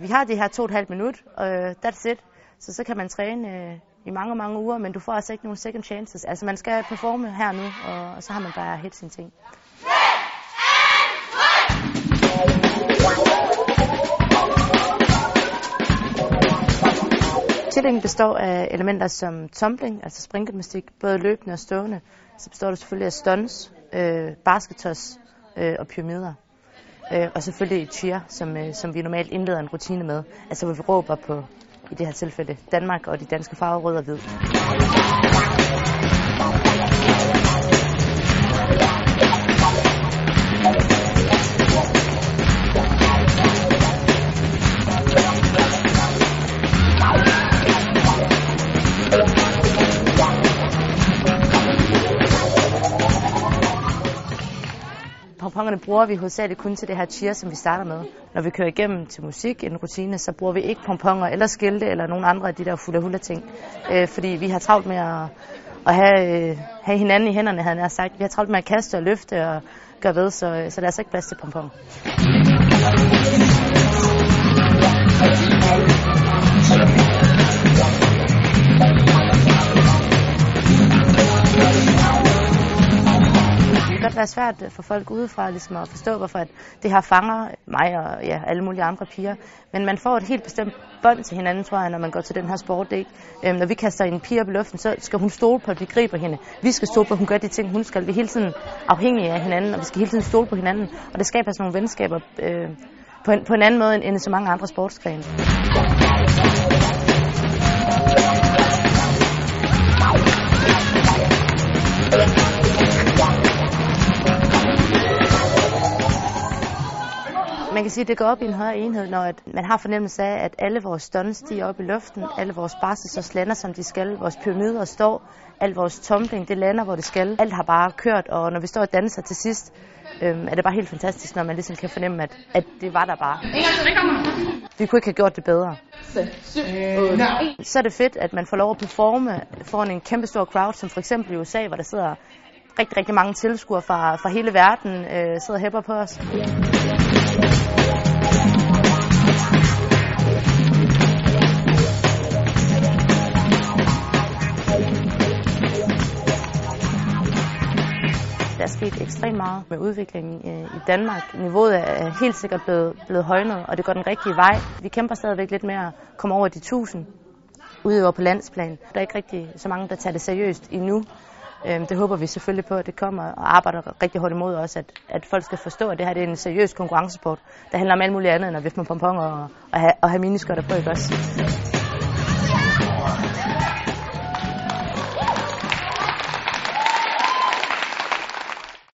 Vi har det her to og et halvt minut, og øh, that's it. Så så kan man træne øh, i mange, mange uger, men du får altså ikke nogen second chances. Altså man skal performe her nu, og, og så har man bare helt sine ting. Tillingen består af elementer som tumbling, altså springgymnastik, både løbende og stående. Så består det selvfølgelig af stunts, øh, basketos øh, og pyramider. Øh, og selvfølgelig et cheer, som, øh, som vi normalt indleder en rutine med. Altså hvor vi råber på, i det her tilfælde, Danmark og de danske farver rød og hvid. Kuponerne bruger vi hovedsageligt kun til det her cheer, som vi starter med. Når vi kører igennem til musik, en rutine, så bruger vi ikke pomponger eller skilte eller nogen andre af de der fulde huller ting. Øh, fordi vi har travlt med at, at have, øh, have hinanden i hænderne, havde jeg sagt. Vi har travlt med at kaste og løfte og gøre ved, så, øh, så der er altså ikke plads til pomponger. Godt være svært øh, for folk udefra ligesom at forstå, hvorfor at det her fanger mig og ja, alle mulige andre piger. Men man får et helt bestemt bånd til hinanden, tror jeg, når man går til den her sport. Ikke? Øhm, når vi kaster en pige op i luften, så skal hun stole på, at vi griber hende. Vi skal stole på, at hun gør de ting, hun skal. Vi er hele tiden afhængige af hinanden, og vi skal hele tiden stole på hinanden. Og det skaber sådan nogle venskaber øh, på, en, på en anden måde end, end så mange andre sportsgrene. Man kan sige, at det går op i en højere enhed, når at man har fornemmelse af, at alle vores stunts de er oppe i luften, alle vores basis lander, som de skal, vores pyramider står, alt vores tumbling, det lander, hvor det skal. Alt har bare kørt, og når vi står og danser til sidst, øhm, er det bare helt fantastisk, når man ligesom kan fornemme, at, at det var der bare. Vi kunne ikke have gjort det bedre. Så er det fedt, at man får lov at performe foran en kæmpe stor crowd, som for eksempel i USA, hvor der sidder rigtig, rigtig mange tilskuere fra, fra hele verden, øh, sidder og hæpper på os. Der er sket ekstremt meget med udviklingen øh, i Danmark. Niveauet er helt sikkert blevet, blevet højnet, og det går den rigtige vej. Vi kæmper stadigvæk lidt med at komme over de 1000 udøver på landsplan. Der er ikke rigtig så mange, der tager det seriøst endnu. Øhm, det håber vi selvfølgelig på, at det kommer og arbejder rigtig hårdt imod os, at, at folk skal forstå, at det her det er en seriøs konkurrencesport, der handler om alt muligt andet end at vifte med pomponger og, og have, og have miniskørter på, ikke også?